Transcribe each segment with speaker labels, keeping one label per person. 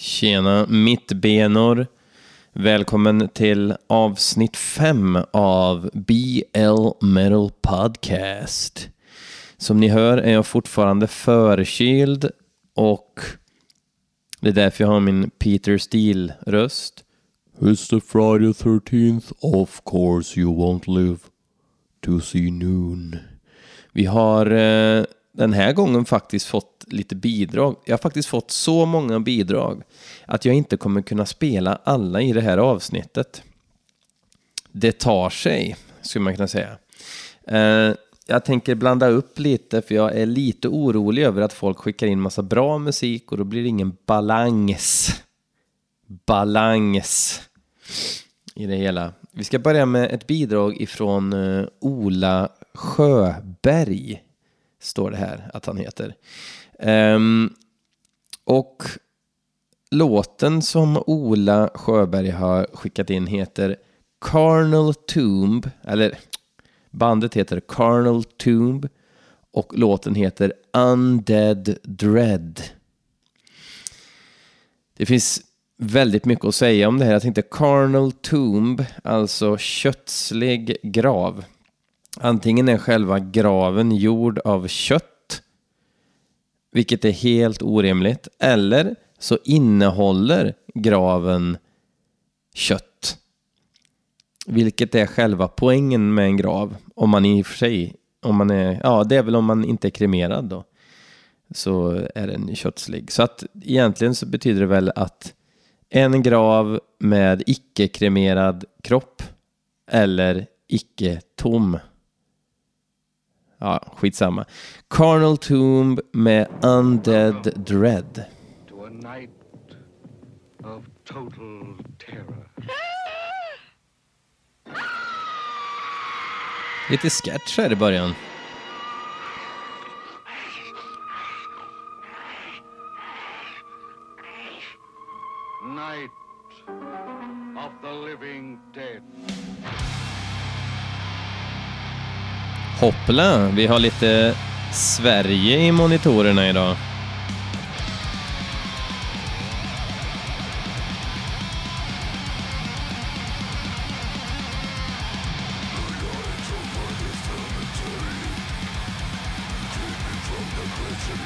Speaker 1: Tjena mittbenor. Välkommen till avsnitt fem av BL Metal Podcast. Som ni hör är jag fortfarande förkyld och det är därför jag har min Peter Steele-röst. It's the Friday 13th, of course you won't live to see noon. Vi har eh, den här gången faktiskt fått lite bidrag. Jag har faktiskt fått så många bidrag att jag inte kommer kunna spela alla i det här avsnittet. Det tar sig, skulle man kunna säga. Eh, jag tänker blanda upp lite för jag är lite orolig över att folk skickar in massa bra musik och då blir det ingen balans. Balans i det hela. Vi ska börja med ett bidrag ifrån eh, Ola Sjöberg. Står det här att han heter. Um, och låten som Ola Sjöberg har skickat in heter Carnal Tomb, eller bandet heter Carnal Tomb och låten heter Undead Dread. Det finns väldigt mycket att säga om det här. Jag tänkte carnal tomb, alltså kötslig grav. Antingen är själva graven gjord av kött, vilket är helt orimligt, eller så innehåller graven kött. Vilket är själva poängen med en grav, om man i och för sig, om man är, ja det är väl om man inte är kremerad då, så är den köttslig. Så att egentligen så betyder det väl att en grav med icke-kremerad kropp eller icke-tom. Ja, skitsamma. Carnal Tomb med Undead Dread.
Speaker 2: to a night of total terror.
Speaker 1: Lite sketch här i början.
Speaker 2: Night of the living dead.
Speaker 1: Hoppla, vi har lite Sverige i monitorerna idag.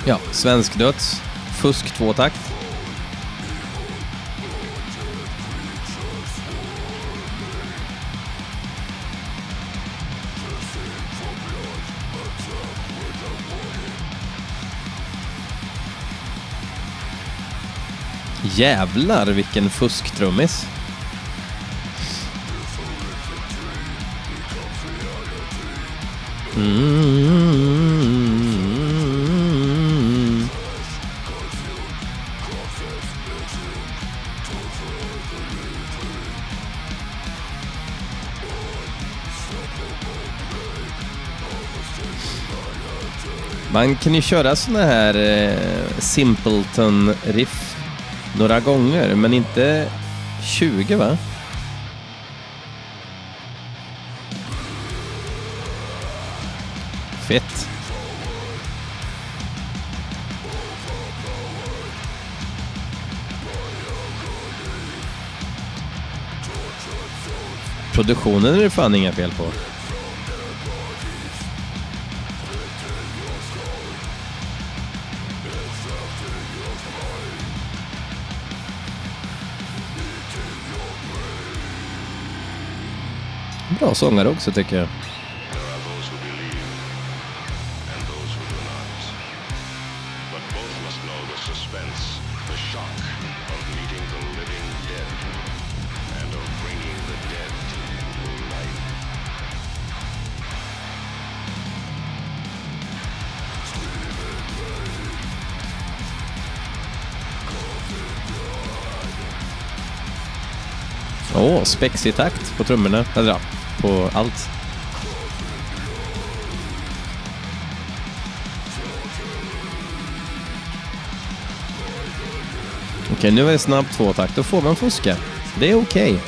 Speaker 1: Ja, svensk döds. Fusk tvåtakt. Jävlar vilken fusktrummis. Mm. Man kan ju köra såna här eh, Simpleton-riff några gånger, men inte 20 va? Fett. Produktionen är det fan inga fel på. Bra sångare också tycker jag.
Speaker 3: Åh,
Speaker 1: Åh, spexig takt på trummorna. Eller ja, på allt. Okej, nu är det snabbt tvåtakt. Då får man fuska. Det är okej.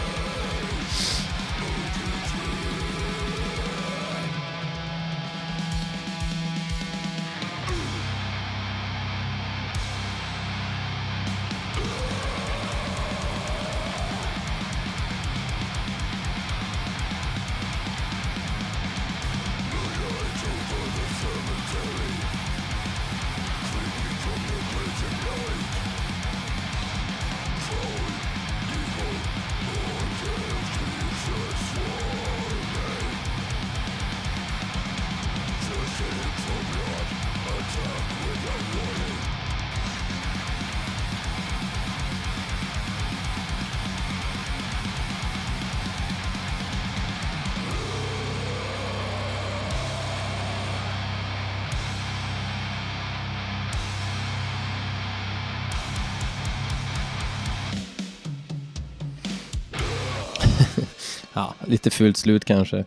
Speaker 1: Ja, lite fult slut kanske.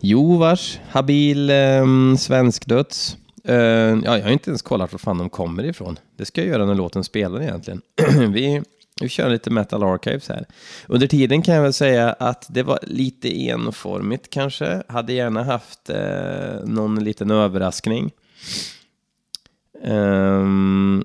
Speaker 1: Jo, vars. Habil eh, svensk döds. Eh, ja, jag har inte ens kollat var fan de kommer ifrån. Det ska jag göra när låten spelar egentligen. vi, vi kör lite Metal Archives här. Under tiden kan jag väl säga att det var lite enformigt kanske. Hade gärna haft eh, någon liten överraskning. Um,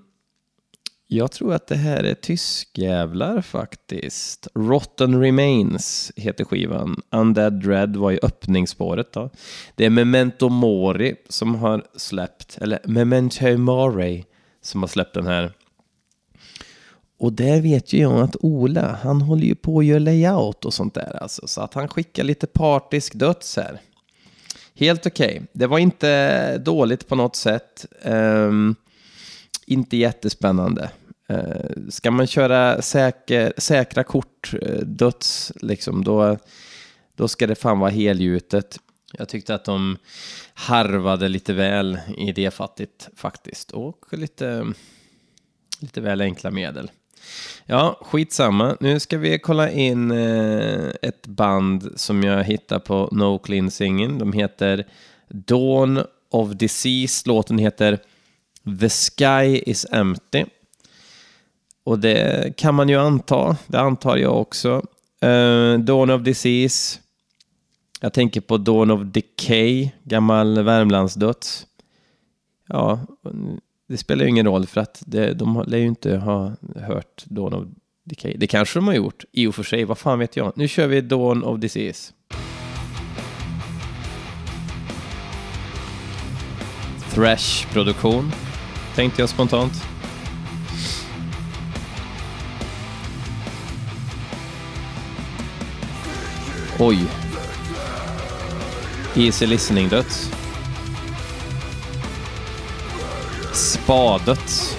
Speaker 1: jag tror att det här är tyskjävlar faktiskt. Rotten Remains heter skivan. Undead Dread var ju öppningsspåret då. Det är Memento Mori som har släppt, eller Memento Mori som har släppt den här. Och där vet ju jag att Ola, han håller ju på att göra layout och sånt där alltså. Så att han skickar lite partisk döds här. Helt okej. Okay. Det var inte dåligt på något sätt. Um, inte jättespännande. Eh, ska man köra säker, säkra kort, eh, döds, liksom, då, då ska det fan vara helgjutet. Jag tyckte att de harvade lite väl idéfattigt faktiskt. Och lite, lite väl enkla medel. Ja, skitsamma. Nu ska vi kolla in eh, ett band som jag hittar på No Cleansingen. De heter Dawn of Disease. Låten heter The Sky is Empty. Och det kan man ju anta. Det antar jag också. Uh, Dawn of Disease. Jag tänker på Dawn of Decay, gammal Värmlandsdöds. Ja, det spelar ju ingen roll för att det, de lär ju inte ha hört Dawn of Decay. Det kanske de har gjort, i och för sig, vad fan vet jag. Nu kör vi Dawn of Disease. Thrash-produktion, tänkte jag spontant. Oj. Easy listening döds. Spadet.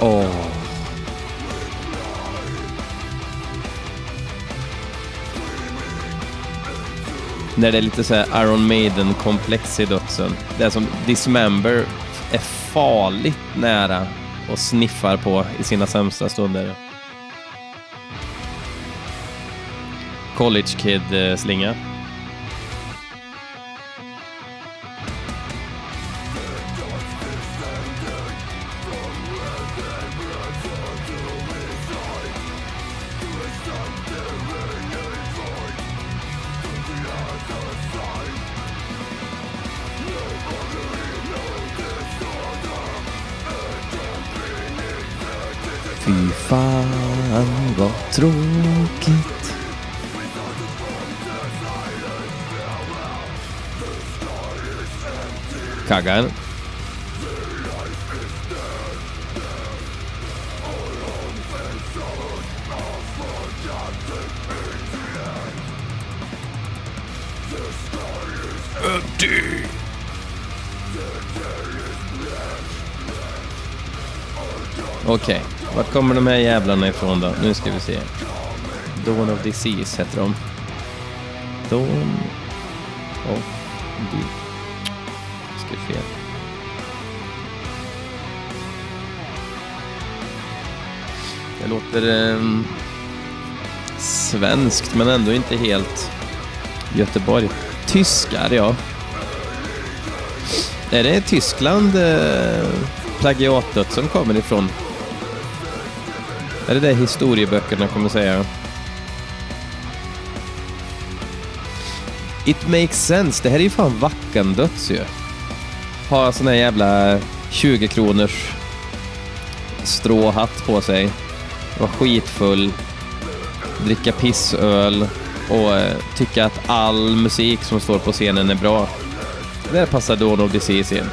Speaker 1: Åh. Oh. När det är lite så här Iron Maiden-komplex i dödsen. Det är som Dismember är farligt nära och sniffar på i sina sämsta stunder. College Kid-slinga. Eh, Fy fan vad tråkigt. Kaggar. Okej, vart kommer de här jävlarna ifrån då? Nu ska vi se. Dawn of Disease heter de. Dawn of Disease. Skrev fel. Det låter eh, svenskt men ändå inte helt Göteborg. Tyskar, ja. Är det Tyskland eh, som kommer ifrån? Är det det historieböckerna kommer säga? It makes sense. Det här är ju fan Vackandöds ju. Ha sån här jävla 20 kronors stråhatt på sig. Vara skitfull. Dricka pissöl. Och eh, tycka att all musik som står på scenen är bra. Där passar Dawn of Disease in.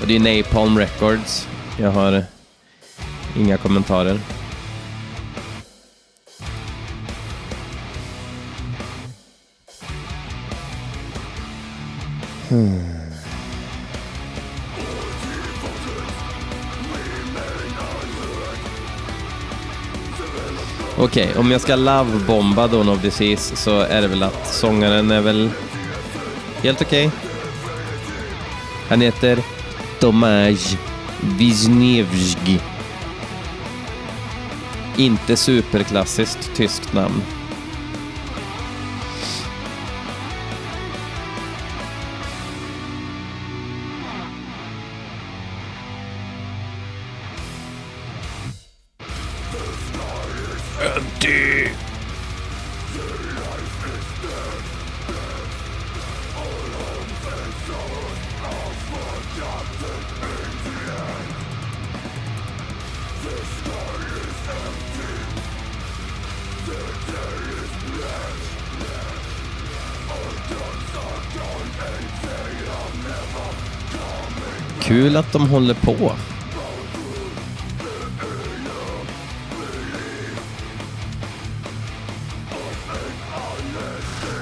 Speaker 1: Och det är Napalm Records. Jag har eh, inga kommentarer. Hmm. Okej, okay, om jag ska lovebomba Dawn of Disease så är det väl att sångaren är väl helt okej. Okay. Han heter Domage. Wisniewski. Inte superklassiskt tyskt namn. De håller på.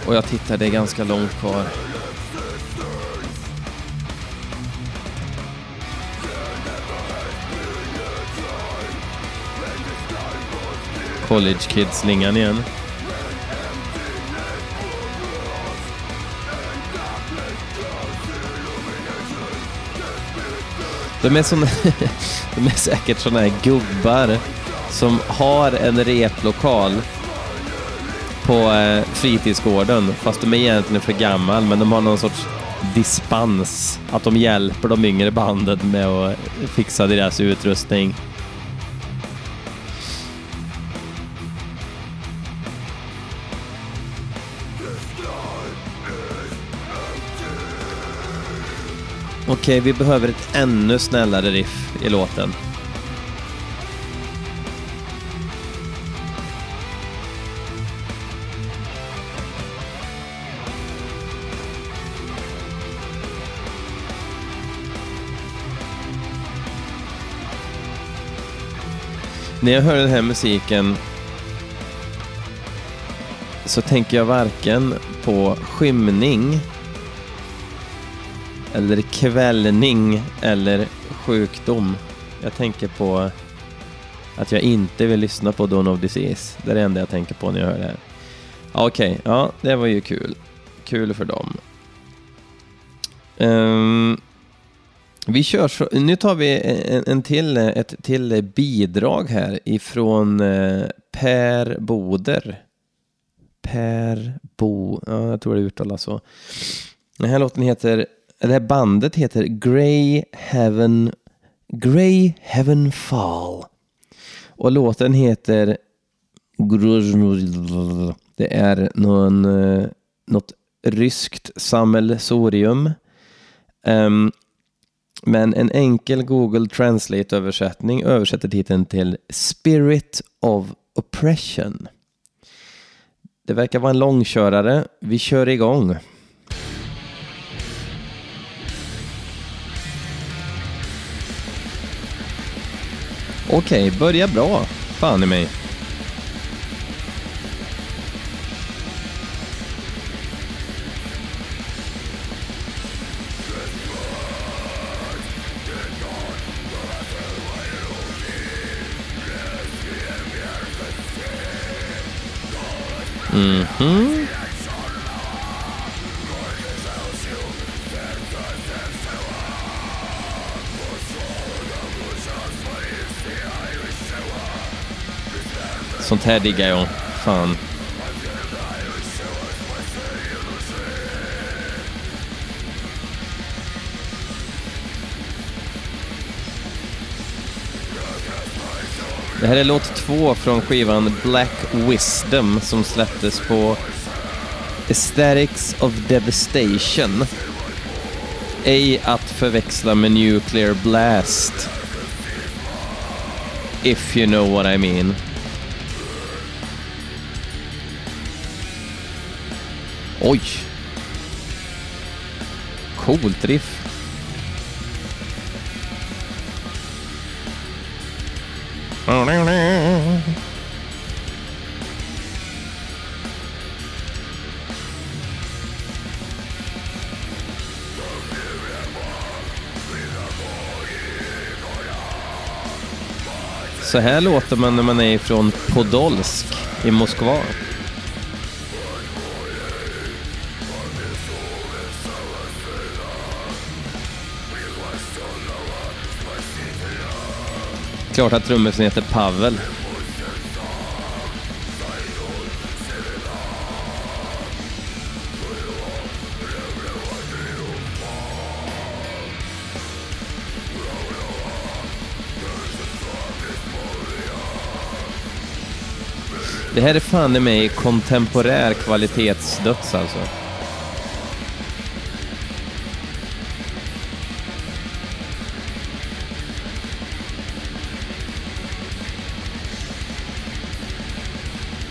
Speaker 1: Och jag tittar, det är ganska långt kvar. College Kids-slingan igen. De är, såna, de är säkert såna här gubbar som har en replokal på eh, fritidsgården, fast de är egentligen för gammal, men de har någon sorts dispens, att de hjälper de yngre bandet med att fixa deras utrustning. Okej, vi behöver ett ännu snällare riff i låten. När jag hör den här musiken så tänker jag varken på skymning eller kvällning eller sjukdom. Jag tänker på att jag inte vill lyssna på Dawn of Disease. Det är det enda jag tänker på när jag hör det här. Okej, okay, ja, det var ju kul. Kul för dem. Um, vi kör så, nu tar vi en, en till, ett till bidrag här ifrån eh, Per Boder. Per Bo, ja, jag tror det uttalas så. Den här låten heter, det här bandet heter Grey Heaven, Grey Heaven Fall. Och låten heter det är någon, eh, något ryskt sammelsorium. Um, men en enkel Google Translate-översättning översätter titeln till Spirit of Oppression. Det verkar vara en långkörare. Vi kör igång. Okej, börja bra. Fan i mig. Mhm. Sånt här diggar jag. Fan. Det här är låt två från skivan Black Wisdom som släpptes på Aesthetics of Devastation. Ej att förväxla med Nuclear Blast. If you know what I mean. Oj! Coolt riff. Så här låter man när man är från Podolsk i Moskva. Klart att trummisen heter Pavel. Det här är fan i mig kontemporär kvalitetsdöds alltså.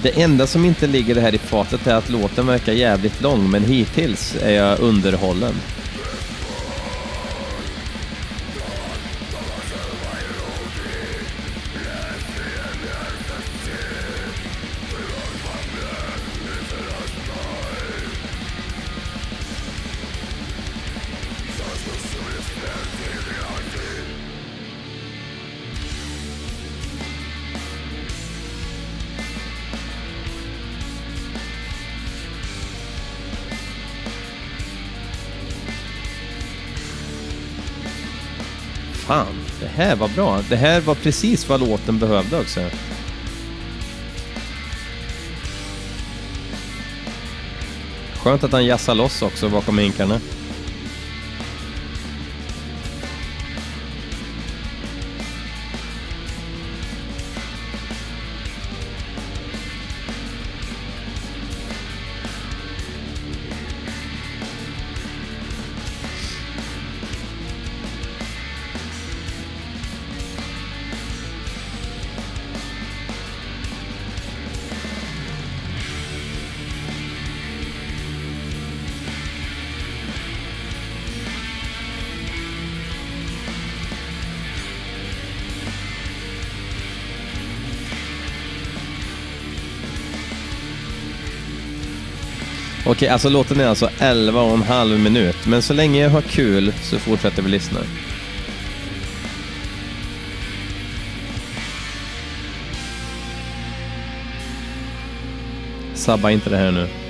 Speaker 1: Det enda som inte ligger det här i fatet är att låten verkar jävligt lång, men hittills är jag underhållen. Här var bra. Det här var precis vad låten behövde också. Skönt att han jassar loss också bakom hinkarna. Okej, alltså låten är alltså 11 och en halv minut. Men så länge jag har kul så fortsätter vi lyssna. Sabba inte det här nu.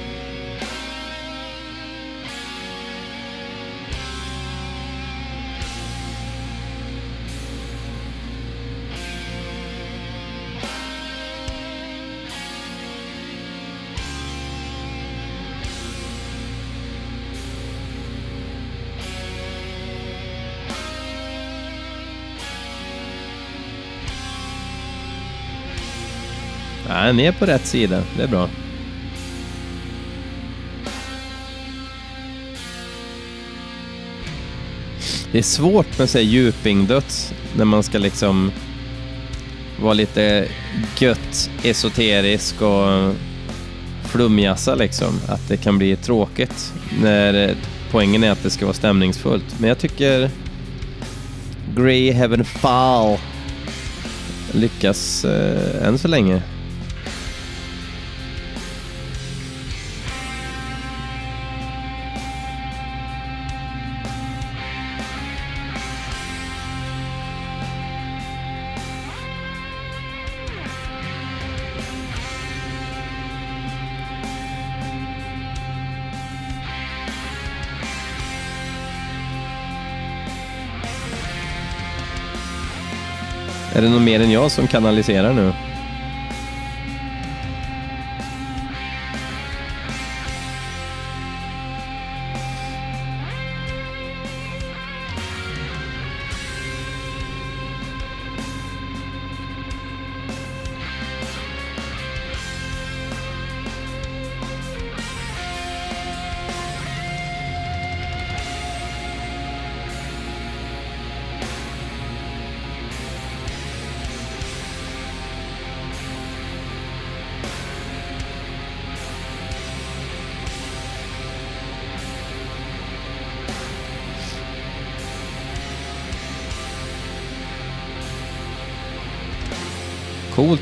Speaker 1: Ja, ni är på rätt sida. Det är bra. Det är svårt med sig djupingdöds när man ska liksom vara lite gött esoterisk och flumjassa liksom. Att det kan bli tråkigt när poängen är att det ska vara stämningsfullt. Men jag tycker Grey Heaven Fall lyckas eh, än så länge. Är det någon mer än jag som kanaliserar nu?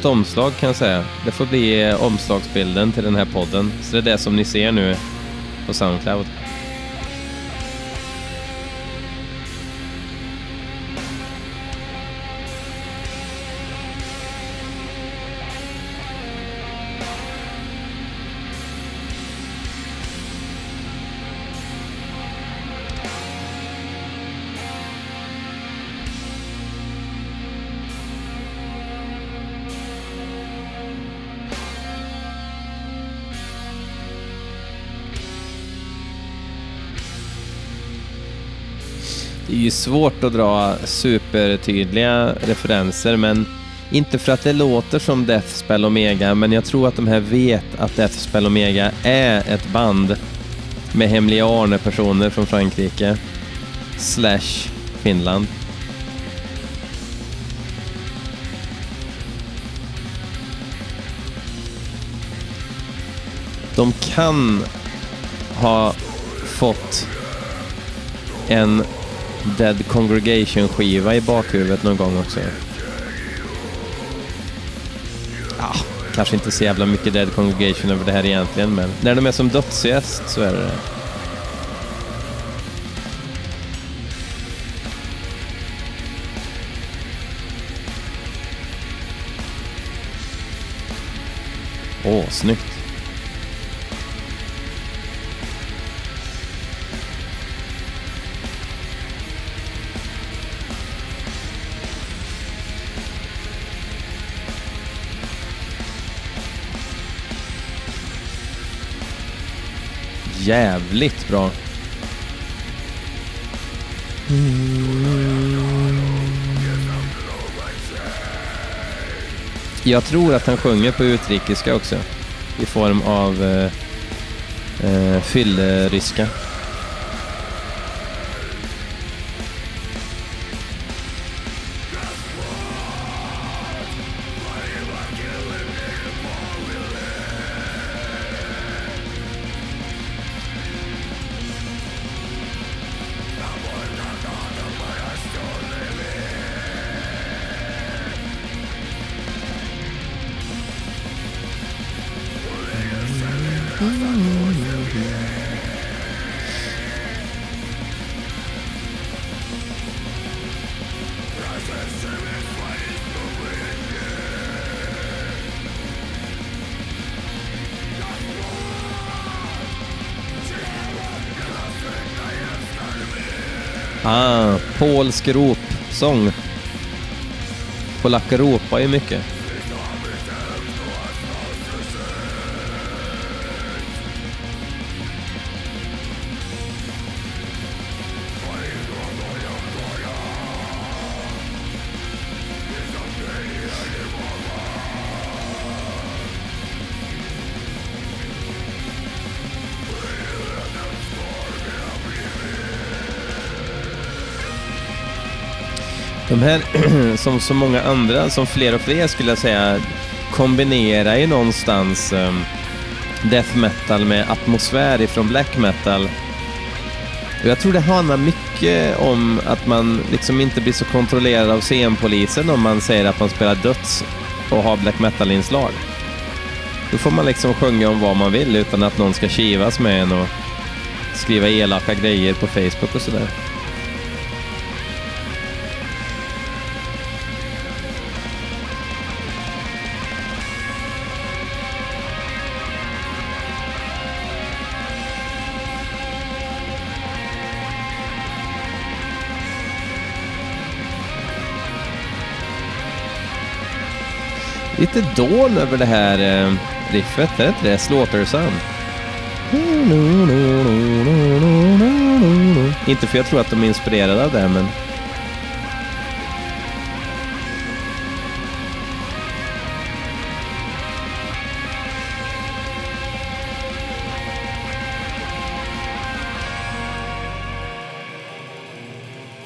Speaker 1: Coolt omslag kan jag säga. Det får bli eh, omslagsbilden till den här podden. Så det är det som ni ser nu på Soundcloud. Det är ju svårt att dra supertydliga referenser, men inte för att det låter som Death Spell Omega, men jag tror att de här vet att Death Spell Omega är ett band med hemliga Arne-personer från Frankrike slash Finland. De kan ha fått en Dead Congregation-skiva i bakhuvudet någon gång också. Ja, kanske inte så jävla mycket Dead Congregation över det här egentligen, men när de är som dödsgäst så är det det. Åh, snyggt. Jävligt bra. Jag tror att han sjunger på utrikiska också. I form av eh, eh, Ah, polsk ropsång. Polacker ropar ju mycket. De här, som så många andra, som fler och fler skulle jag säga, kombinerar ju någonstans um, death metal med atmosfär ifrån black metal. Och jag tror det handlar mycket om att man liksom inte blir så kontrollerad av scenpolisen om man säger att man spelar döds och har black metal-inslag. Då får man liksom sjunga om vad man vill utan att någon ska kivas med en och skriva elaka grejer på Facebook och sådär. Lite dån över det här eh, riffet, är det inte det? Slaughter-sound. Inte för jag tror att de är inspirerade av det, men...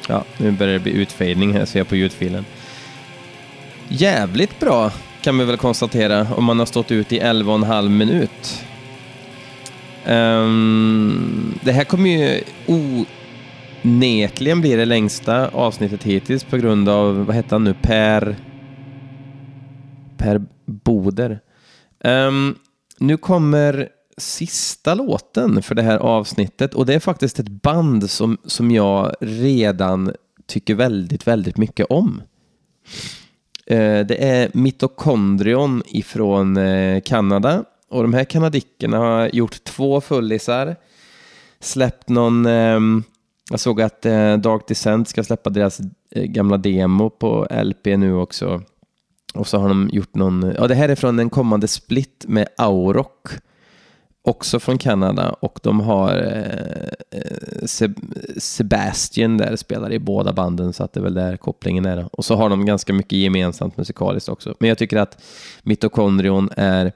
Speaker 1: Ja, nu börjar det bli utfading här, ser jag på ljudfilen. Jävligt bra kan vi väl konstatera om man har stått ut i 11,5 minut. Um, det här kommer ju onekligen bli det längsta avsnittet hittills på grund av, vad heter han nu, Per... Per Boder. Um, nu kommer sista låten för det här avsnittet och det är faktiskt ett band som, som jag redan tycker väldigt, väldigt mycket om. Eh, det är mitokondrion ifrån eh, Kanada. Och de här kanadickerna har gjort två fullisar, släppt någon, ehm, jag såg att eh, Dark Descent ska släppa deras gamla demo på LP nu också. Och så har de gjort någon, ja det här är från en kommande split med Auroch, också från Kanada och de har eh, eh, Seb- Sebastian där spelar i båda banden, så att det är väl där kopplingen är. Och så har de ganska mycket gemensamt musikaliskt också. Men jag tycker att Mitochondrion är,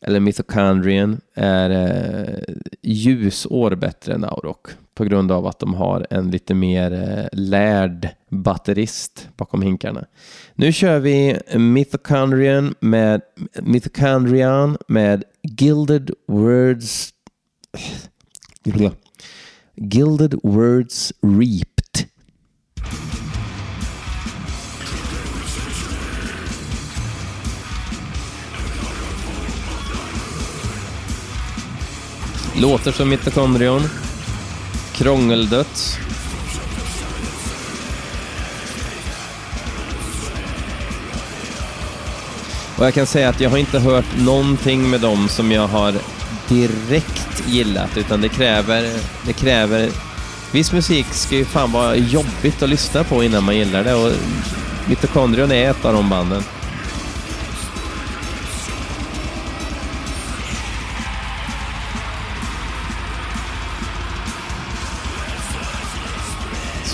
Speaker 1: eller Mitochondrian, är eh, ljusår bättre än Aurok. På grund av att de har en lite mer eh, lärd batterist bakom hinkarna. Nu kör vi Mitochondrian med, Mitochondrian med Gilded Words Gilded Words Reaped. Låter som mitokondrion. Krångeldött. Och jag kan säga att jag har inte hört någonting med dem som jag har direkt gillat, utan det kräver, det kräver... Viss musik ska ju fan vara jobbigt att lyssna på innan man gillar det och Mitokondrion är ett av de banden.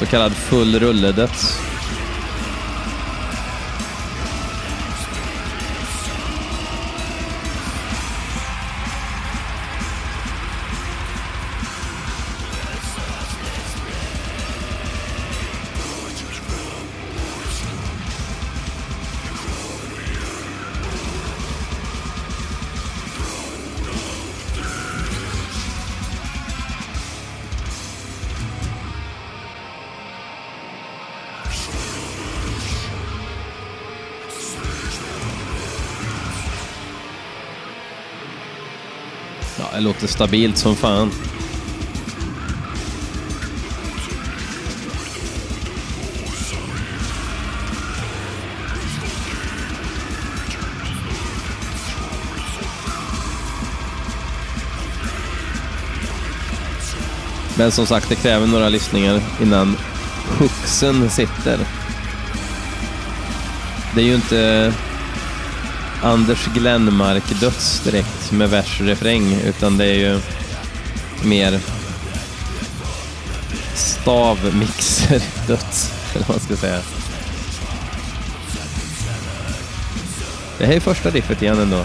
Speaker 1: Så kallad full rulledöds. Låter stabilt som fan. Men som sagt, det kräver några lyssningar innan hooksen sitter. Det är ju inte Anders Glenmark döds direkt med vers och refräng, utan det är ju mer stavmixer döds, eller vad man ska säga. Det här är första riffet igen ändå.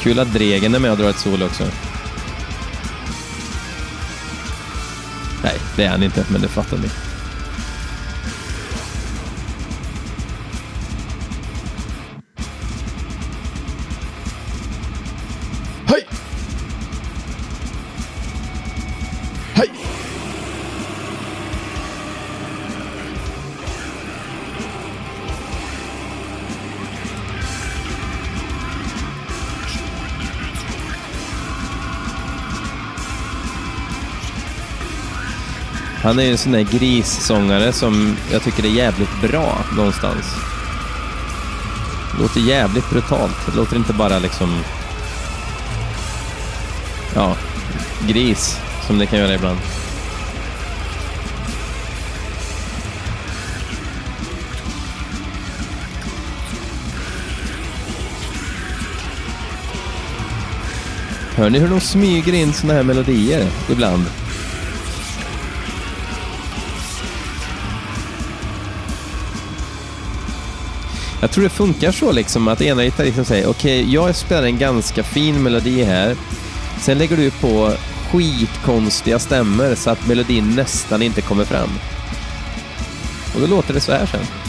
Speaker 1: Kul att Dregen är med och drar ett solo också. Det är han inte, men det fattar ni. Han är ju en sån där grissångare som jag tycker är jävligt bra någonstans. Det låter jävligt brutalt. Det låter inte bara liksom... Ja, gris, som det kan göra ibland. Hör ni hur de smyger in såna här melodier ibland? Jag tror det funkar så liksom att ena gitarristen liksom säger okej, okay, jag spelar en ganska fin melodi här. Sen lägger du på skitkonstiga stämmer så att melodin nästan inte kommer fram. Och då låter det så här sen.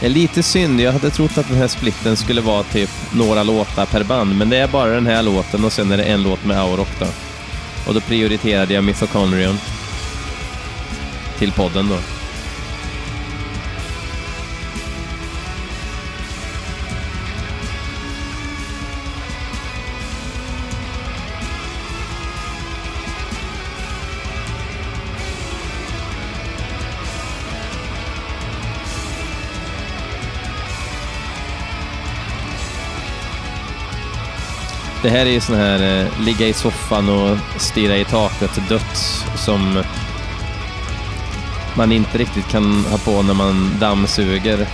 Speaker 1: är lite synd, jag hade trott att den här splitten skulle vara typ några låtar per band, men det är bara den här låten och sen är det en låt med Aurok då. Och då prioriterade jag Mitochondrion till podden då. Det här är ju sån här eh, ligga i soffan och stirra i taket döds som man inte riktigt kan ha på när man dammsuger.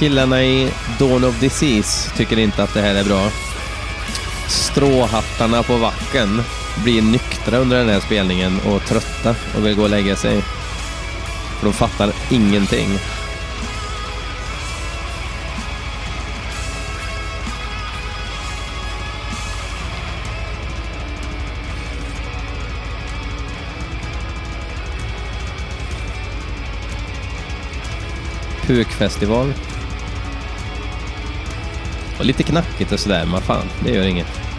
Speaker 1: Killarna i Dawn of Disease tycker inte att det här är bra. Stråhattarna på Vacken blir nyktra under den här spelningen och trötta och vill gå och lägga sig. För de fattar ingenting. Pukfestival. Och lite knackigt och sådär, men fan, det gör inget.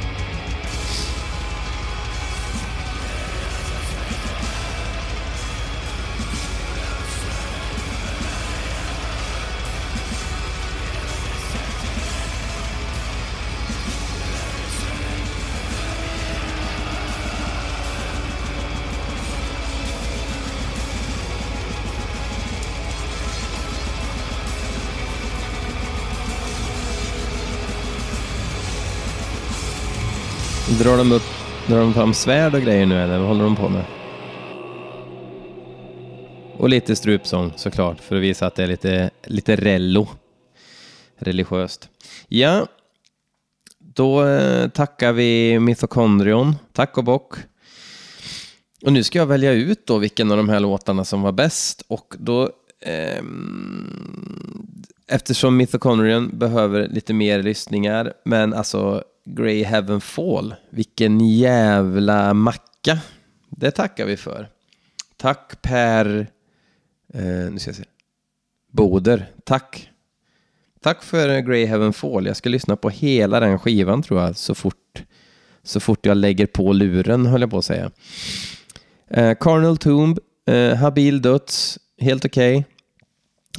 Speaker 1: Drar de, upp, drar de fram svärd och grejer nu eller vad håller de på med? Och lite strupsång såklart för att visa att det är lite, lite rello. Religiöst. Ja, då eh, tackar vi Mitokondrion. Tack och bock. Och nu ska jag välja ut då vilken av de här låtarna som var bäst och då ehm, eftersom Mitokondrion behöver lite mer lyssningar men alltså Grey Heaven Fall. Vilken jävla macka. Det tackar vi för. Tack Per... Eh, nu ska jag se. Boder. Tack. Tack för Grey Heaven Fall. Jag ska lyssna på hela den skivan tror jag så fort, så fort jag lägger på luren höll jag på att säga. Eh, Carnal Tomb. Eh, habil döds. Helt okej. Okay.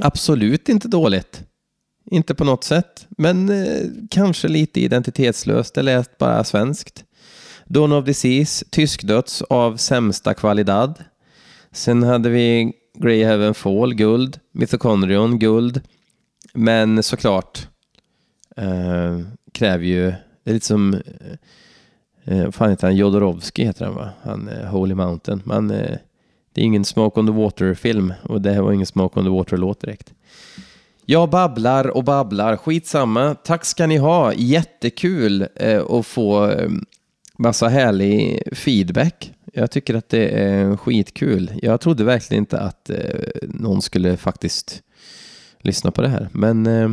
Speaker 1: Absolut inte dåligt. Inte på något sätt, men eh, kanske lite identitetslöst. Det lät bara svenskt. Dawn of Disease, tyskdöds av sämsta kvalidad. Sen hade vi Grey Heaven Fall, guld. Mitochondrion, guld. Men såklart eh, kräver ju, det är lite som, eh, eh vad fan heter han, Jodorowsky heter han va? Han, eh, Holy Mountain. Man, eh, det är ingen Smoke on the Water-film och det här var ingen Smoke on the Water-låt direkt. Jag babblar och babblar, skitsamma. Tack ska ni ha, jättekul eh, att få eh, massa härlig feedback. Jag tycker att det är skitkul. Jag trodde verkligen inte att eh, någon skulle faktiskt lyssna på det här. Men, eh,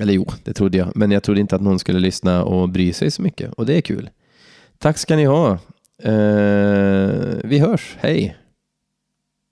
Speaker 1: eller jo, det trodde jag. Men jag trodde inte att någon skulle lyssna och bry sig så mycket. Och det är kul. Tack ska ni ha. Eh, vi hörs, hej!